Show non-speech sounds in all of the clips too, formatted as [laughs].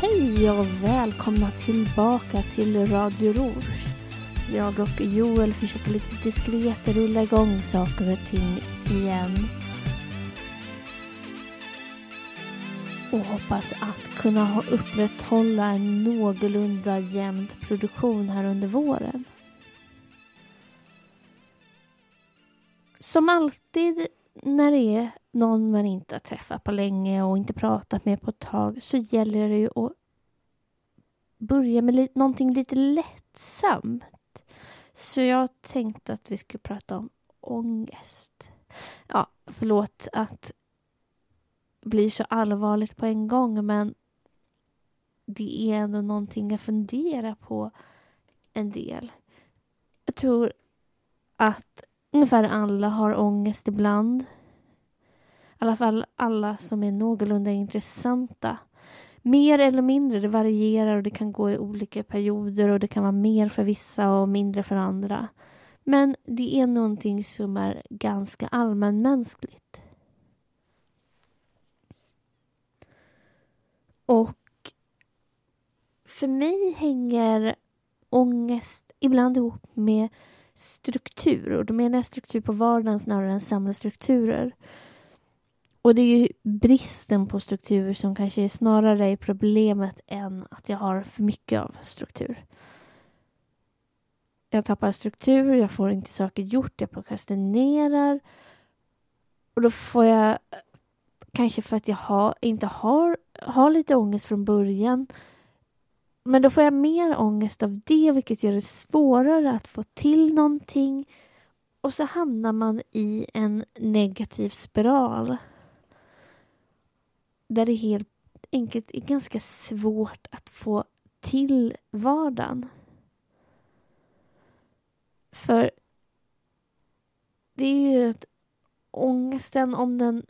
Hej och välkomna tillbaka till Radio Ror! Jag och Joel försöker lite diskret rulla igång saker och ting igen. Och hoppas att kunna upprätthålla en någorlunda jämn produktion här under våren. Som alltid när det är någon man inte har träffat på länge och inte pratat med på ett tag så gäller det ju att börja med li någonting lite lättsamt. Så jag tänkte att vi skulle prata om ångest. Ja, förlåt att det blir så allvarligt på en gång men det är ändå någonting att fundera på en del. Jag tror att ungefär alla har ångest ibland. I alla fall alla som är någorlunda intressanta. Mer eller mindre, det varierar och det kan gå i olika perioder och det kan vara mer för vissa och mindre för andra. Men det är någonting som är ganska allmänmänskligt. Och för mig hänger ångest ibland ihop med struktur. Och då menar jag struktur på vardagen snarare än samhällsstrukturer. Och det är ju bristen på struktur som kanske är snarare är problemet än att jag har för mycket av struktur. Jag tappar struktur, jag får inte saker gjort, jag prokrastinerar. Och då får jag, kanske för att jag har, inte har, har lite ångest från början, men då får jag mer ångest av det, vilket gör det svårare att få till någonting. Och så hamnar man i en negativ spiral där det helt enkelt är ganska svårt att få till vardagen. För det är ju att ångesten, om den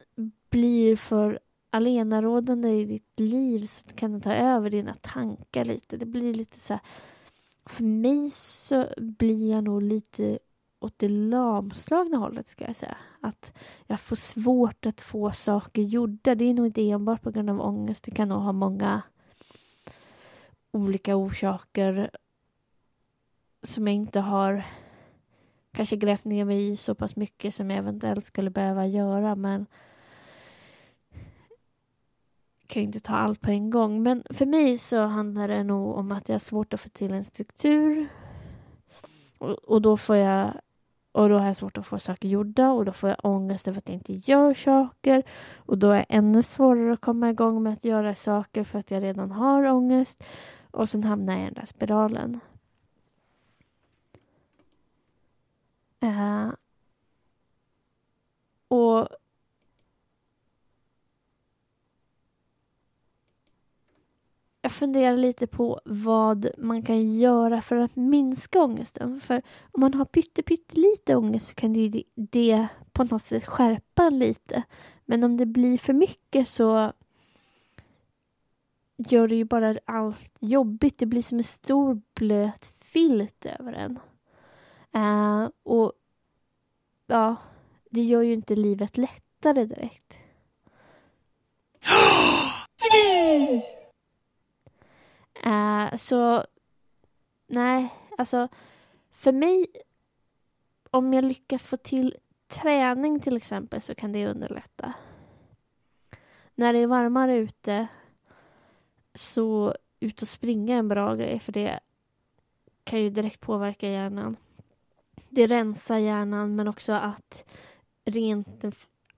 blir för alenarådande i ditt liv så kan den ta över dina tankar lite. Det blir lite så här, För mig så blir jag nog lite åt det lamslagna hållet ska jag säga. Att jag får svårt att få saker gjorda. Det är nog inte enbart på grund av ångest. Det kan nog ha många olika orsaker som jag inte har kanske grävt ner mig i så pass mycket som jag eventuellt skulle behöva göra men kan ju inte ta allt på en gång. Men för mig så handlar det nog om att jag har svårt att få till en struktur. Och, och då får jag och då har jag svårt att få saker gjorda och då får jag ångest över att jag inte gör saker. Och då är det ännu svårare att komma igång med att göra saker för att jag redan har ångest. Och sen hamnar jag i den där spiralen. Uh, och jag funderar lite på vad man kan göra för att minska ångesten. För om man har pyttelite ångest så kan det, det på något sätt skärpa lite. Men om det blir för mycket så gör det ju bara allt jobbigt. Det blir som en stor blöt filt över en. Uh, och ja, det gör ju inte livet lättare direkt. [gasps] Uh, så nej, alltså för mig om jag lyckas få till träning till exempel så kan det underlätta. När det är varmare ute så ut och springa är en bra grej för det kan ju direkt påverka hjärnan. Det rensar hjärnan men också att rent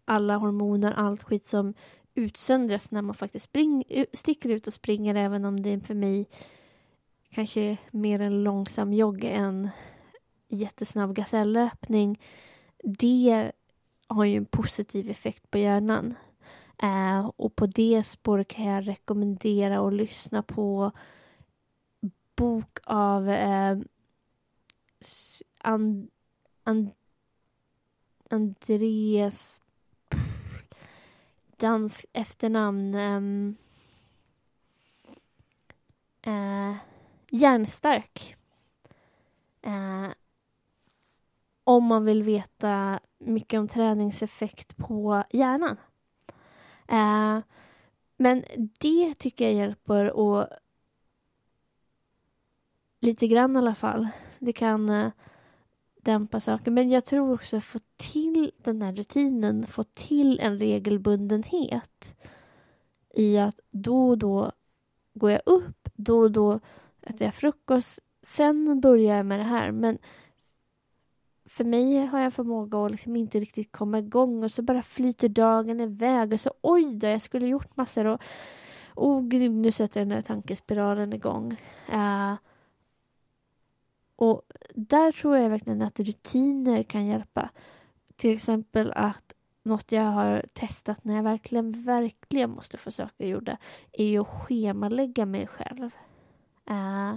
alla hormoner, allt skit som utsöndras när man faktiskt spring, sticker ut och springer även om det är för mig kanske mer en långsam jogg än jättesnabb gasellöpning. Det har ju en positiv effekt på hjärnan. Eh, och på det spåret kan jag rekommendera att lyssna på bok av eh, and, and, Andreas dansk efternamn um, uh, Järnstark. Uh, om man vill veta mycket om träningseffekt på hjärnan. Uh, men det tycker jag hjälper och lite grann i alla fall. Det kan uh, dämpa saker. Men jag tror också att få till den här rutinen, få till en regelbundenhet i att då och då går jag upp, då och då äter jag frukost, sen börjar jag med det här. Men för mig har jag förmåga att liksom inte riktigt komma igång och så bara flyter dagen iväg och så oj då, jag skulle gjort massor och oh gud, nu sätter den här tankespiralen igång. Uh, och där tror jag verkligen att rutiner kan hjälpa. Till exempel att något jag har testat när jag verkligen, verkligen måste få saker gjorda är ju att schemalägga mig själv. Uh,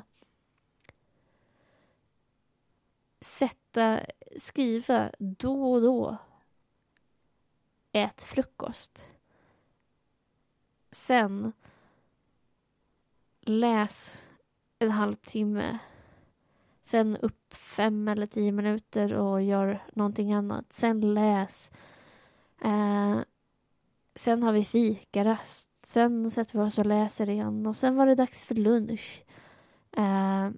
sätta, skriva då och då. Ät frukost. Sen läs en halvtimme Sen upp fem eller tio minuter och gör någonting annat. Sen läs. Eh, sen har vi fikarast. Sen sätter vi oss och läser igen och sen var det dags för lunch. Eh,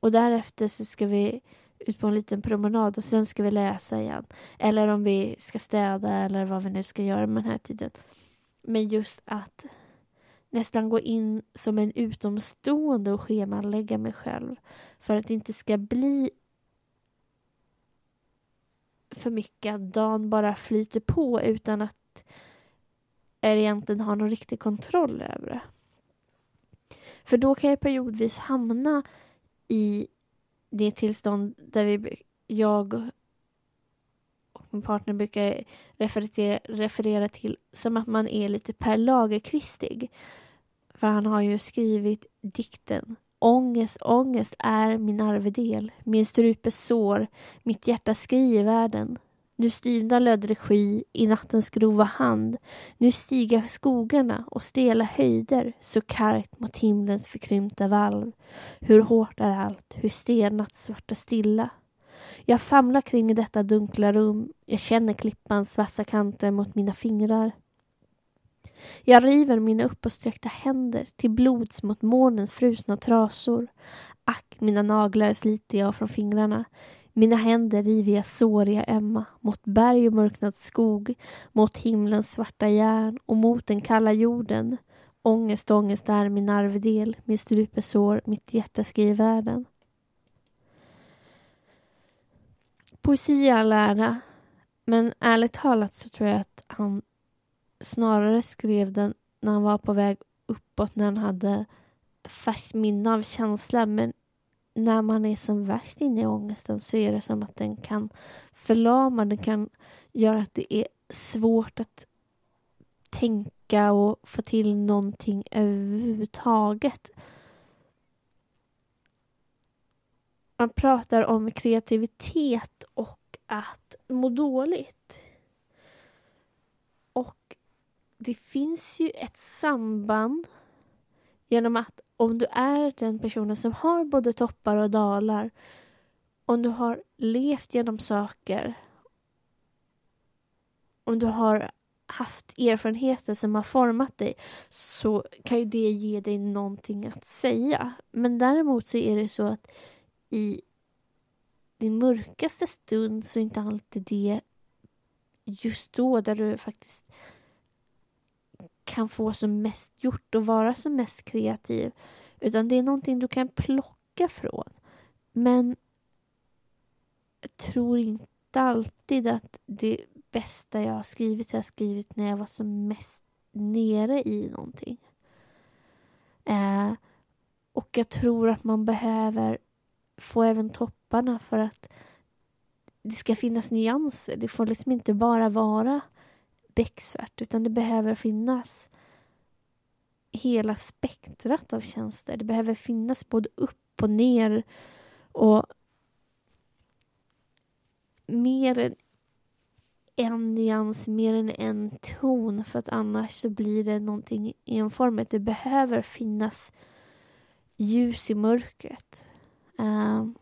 och därefter så ska vi ut på en liten promenad och sen ska vi läsa igen. Eller om vi ska städa eller vad vi nu ska göra med den här tiden. Men just att nästan gå in som en utomstående och schemalägga mig själv för att det inte ska bli för mycket att dagen bara flyter på utan att jag egentligen har någon riktig kontroll över det. För då kan jag periodvis hamna i det tillstånd där vi, jag och min partner brukar referera, referera till som att man är lite Per Lagerkvistig. För han har ju skrivit dikten Ångest, ångest är min arvedel, min strupe sår, mitt hjärta skri i världen. Nu styvnar lödre sky i nattens grova hand. Nu stiga skogarna och stela höjder så kargt mot himlens förkrympta valv. Hur hårt är allt, hur stelnat svart och stilla. Jag famlar kring i detta dunkla rum. Jag känner klippans vassa kanter mot mina fingrar. Jag river mina uppåtsträckta händer till blods mot månens frusna trasor. Ack, mina naglar sliter jag från fingrarna. Mina händer river jag såriga ömma mot berg och mörknad skog, mot himlens svarta järn och mot den kalla jorden. Ångest, ångest är min arvedel, min strupesår, mitt hjärta skriver världen. Poesi är all ära, men ärligt talat så tror jag att han snarare skrev den när han var på väg uppåt, när han hade färskt minne av känslan. Men när man är som värst inne i ångesten så är det som att den kan förlama, den kan göra att det är svårt att tänka och få till någonting överhuvudtaget. Man pratar om kreativitet och att må dåligt. Och det finns ju ett samband genom att om du är den personen som har både toppar och dalar, om du har levt genom saker, om du har haft erfarenheter som har format dig så kan ju det ge dig någonting att säga. Men däremot så är det så att i din mörkaste stund så är inte alltid det just då där du faktiskt kan få som mest gjort och vara som mest kreativ. Utan det är någonting du kan plocka från. Men jag tror inte alltid att det bästa jag har skrivit har jag skrivit när jag var som mest nere i någonting. Eh, och jag tror att man behöver få även topparna för att det ska finnas nyanser. Det får liksom inte bara vara becksvart utan det behöver finnas hela spektrat av tjänster. Det behöver finnas både upp och ner och mer än en nyans mer än en ton för att annars så blir det någonting enformigt. Det behöver finnas ljus i mörkret. Um,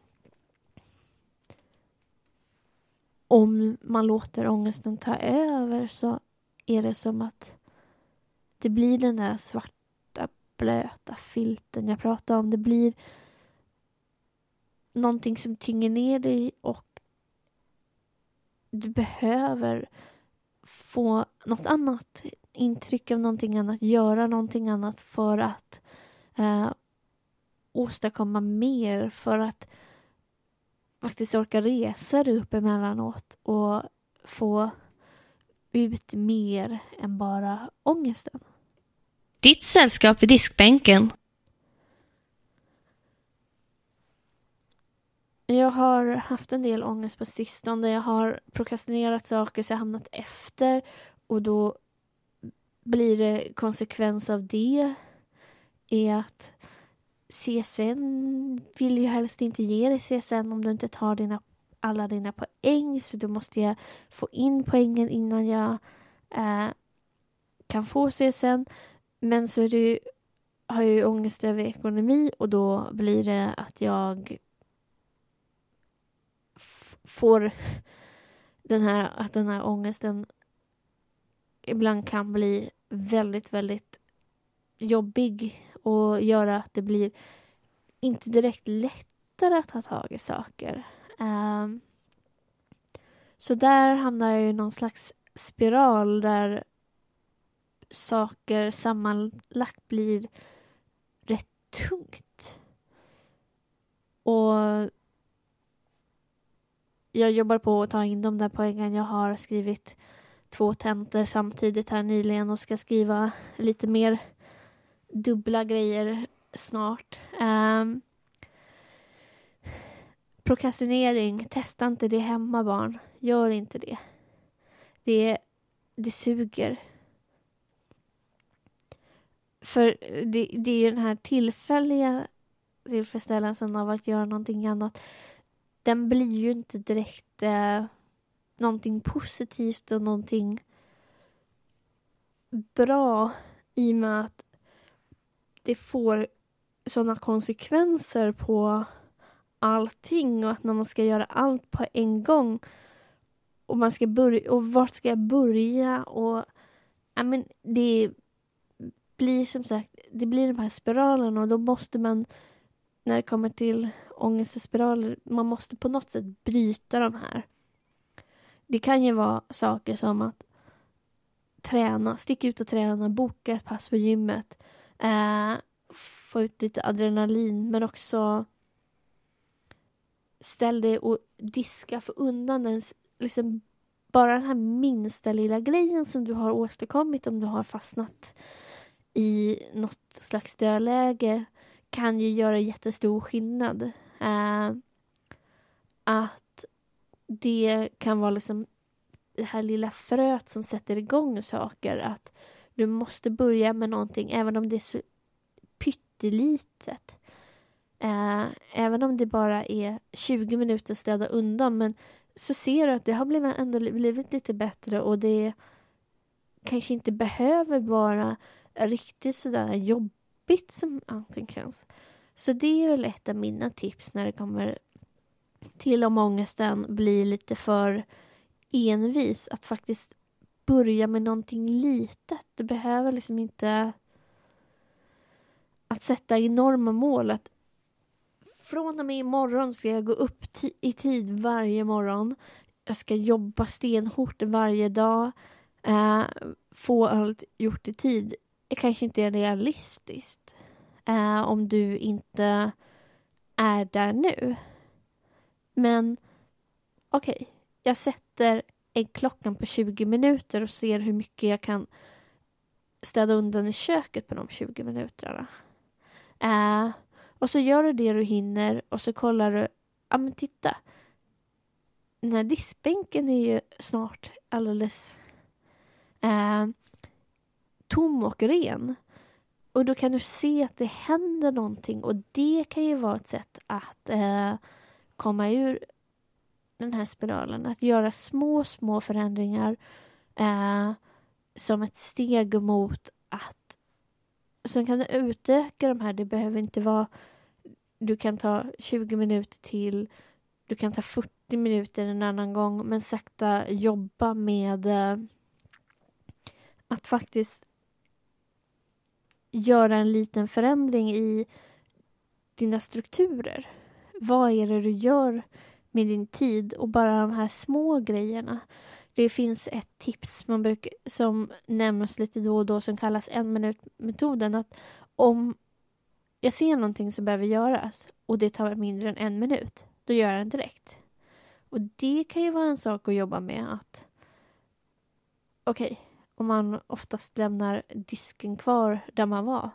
om man låter ångesten ta över så är det som att det blir den där svarta blöta filten jag pratade om. Det blir någonting som tynger ner dig och du behöver få något annat intryck av någonting annat, göra någonting annat för att eh, åstadkomma mer, för att faktiskt orka resa dig upp emellanåt och få ut mer än bara ångesten. Ditt sällskap vid diskbänken. Jag har haft en del ångest på sistone. Jag har prokrastinerat saker så jag hamnat efter och då blir det konsekvens av det är att CSN vill ju helst inte ge dig CSN om du inte tar dina, alla dina poäng så då måste jag få in poängen innan jag eh, kan få CSN. Men så är det ju, har jag ju ångest över ekonomi och då blir det att jag får [laughs] den här, att den här ångesten ibland kan bli väldigt, väldigt jobbig och göra att det blir inte direkt lättare att ta tag i saker. Um, så där hamnar jag i någon slags spiral där saker sammanlagt blir rätt tungt. Och jag jobbar på att ta in de där poängen. Jag har skrivit två tentor samtidigt här nyligen och ska skriva lite mer dubbla grejer snart. Um, prokrastinering, testa inte det hemma barn. Gör inte det. Det, det suger. För det, det är den här tillfälliga tillfredsställelsen av att göra någonting annat. Den blir ju inte direkt eh, någonting positivt och någonting bra i och med att det får sådana konsekvenser på allting och att när man ska göra allt på en gång och man ska börja och vart ska jag börja och ja men det blir som sagt, det blir de här spiralerna och då måste man när det kommer till ångest och spiraler, man måste på något sätt bryta de här. Det kan ju vara saker som att träna, sticka ut och träna, boka ett pass på gymmet, eh, få ut lite adrenalin men också ställ dig och diska, få undan den, liksom bara den här minsta lilla grejen som du har åstadkommit om du har fastnat i något slags dödläge kan ju göra jättestor skillnad. Eh, att det kan vara liksom det här lilla fröet som sätter igång saker. Att du måste börja med någonting även om det är så pyttelitet. Eh, även om det bara är 20 minuter städa undan men så ser du att det har blivit, ändå blivit lite bättre och det kanske inte behöver vara riktigt sådär jobbigt som allting känns. Så det är väl ett av mina tips när det kommer till om ångesten blir lite för envis. Att faktiskt börja med någonting litet. Det behöver liksom inte att sätta enorma mål. Att från och med imorgon ska jag gå upp i tid varje morgon. Jag ska jobba stenhårt varje dag. Eh, få allt gjort i tid. Det kanske inte är realistiskt eh, om du inte är där nu. Men okej, okay, jag sätter äggklockan på 20 minuter och ser hur mycket jag kan städa undan i köket på de 20 minuterna. Eh, och så gör du det du hinner och så kollar du, ja men titta. Den här diskbänken är ju snart alldeles eh, tom och ren. Och då kan du se att det händer någonting och det kan ju vara ett sätt att eh, komma ur den här spiralen. Att göra små, små förändringar eh, som ett steg mot att... Sen kan du utöka de här. Det behöver inte vara... Du kan ta 20 minuter till. Du kan ta 40 minuter en annan gång. Men sakta jobba med eh, att faktiskt göra en liten förändring i dina strukturer. Vad är det du gör med din tid och bara de här små grejerna. Det finns ett tips man brukar, som nämns lite då och då som kallas en minut-metoden. Att om jag ser någonting som behöver göras och det tar mindre än en minut, då gör jag den direkt. Och det kan ju vara en sak att jobba med att okej, okay, om man oftast lämnar disken kvar där man var.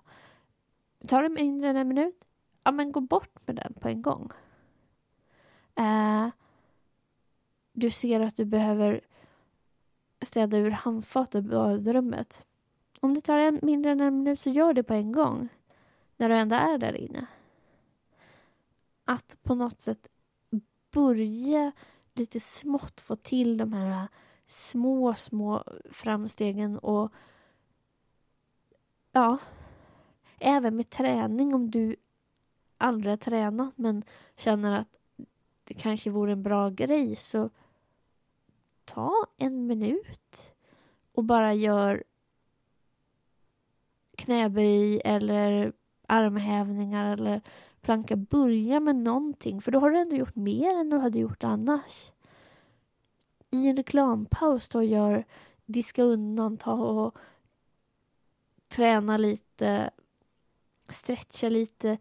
Tar det mindre än en minut? Ja, men gå bort med den på en gång. Uh, du ser att du behöver städa ur handfatet i badrummet. Om det tar en, mindre än en minut så gör det på en gång. När du ändå är där inne. Att på något sätt börja lite smått få till de här små, små framstegen och ja, även med träning om du aldrig har tränat men känner att det kanske vore en bra grej så ta en minut och bara gör knäböj eller armhävningar eller planka. Börja med någonting för då har du ändå gjort mer än du hade gjort annars. I en reklampaus då gör diska undan, ta och träna lite, stretcha lite.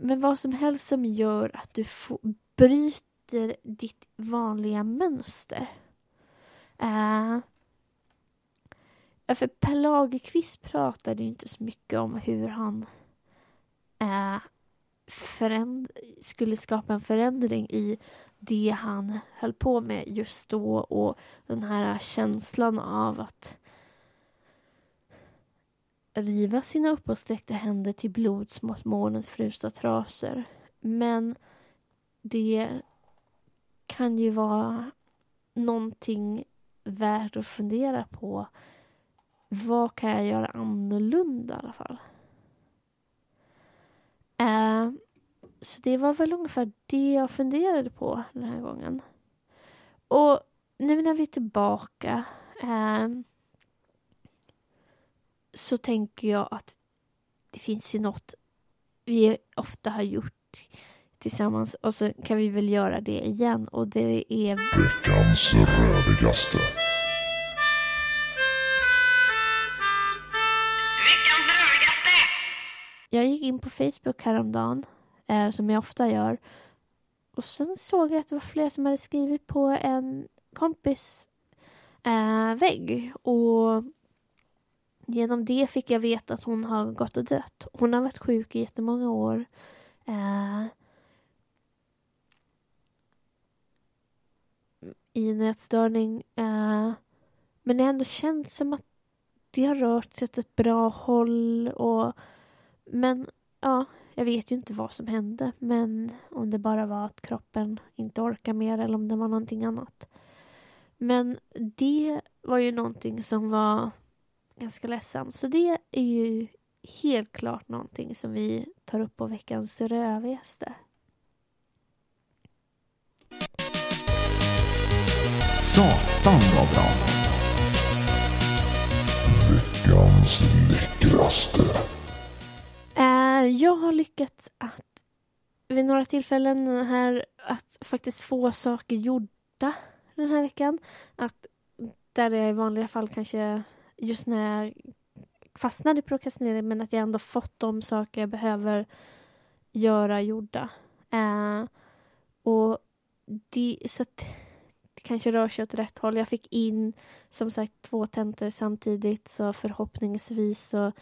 Men vad som helst som gör att du får, bryter ditt vanliga mönster. Uh, för Per Lagerkvist pratade ju inte så mycket om hur han Eh, föränd- skulle skapa en förändring i det han höll på med just då och den här känslan av att riva sina uppåtsträckta händer till blods mot månens frusta trasor. Men det kan ju vara någonting värt att fundera på. Vad kan jag göra annorlunda i alla fall? Uh, så det var väl ungefär det jag funderade på den här gången. Och nu när vi är tillbaka uh, så tänker jag att det finns ju något vi ofta har gjort tillsammans och så kan vi väl göra det igen och det är veckans rövigaste. Gick in på Facebook häromdagen, eh, som jag ofta gör. Och sen såg jag att det var fler som hade skrivit på en kompis eh, vägg. Och genom det fick jag veta att hon har gått och dött. Hon har varit sjuk i jättemånga år. Eh, i en ätstörning. Uh, eh, men det har ändå känts som att det har rört sig åt ett bra håll. Och, men ja, jag vet ju inte vad som hände. Men om det bara var att kroppen inte orkar mer eller om det var någonting annat. Men det var ju någonting som var ganska ledsamt. Så det är ju helt klart någonting som vi tar upp på veckans rövigaste. Satan vad bra. Veckans läckraste. Eh, jag har lyckats att vid några tillfällen här att faktiskt få saker gjorda den här veckan. Att där jag i vanliga fall kanske just när jag fastnade i prokrastinering men att jag ändå fått de saker jag behöver göra gjorda. Uh, och det, så att det kanske rör sig åt rätt håll. Jag fick in som sagt två tentor samtidigt så förhoppningsvis så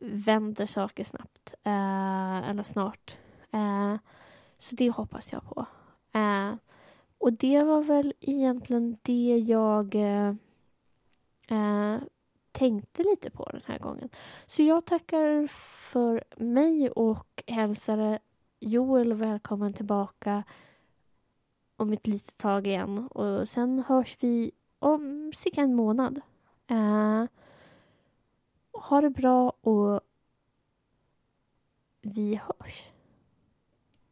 vänder saker snabbt. Eh, eller snart. Eh, så det hoppas jag på. Eh, och det var väl egentligen det jag eh, eh, tänkte lite på den här gången. Så jag tackar för mig och hälsar Joel välkommen tillbaka om ett litet tag igen. Och sen hörs vi om cirka en månad. Eh, ha det bra och vi hörs.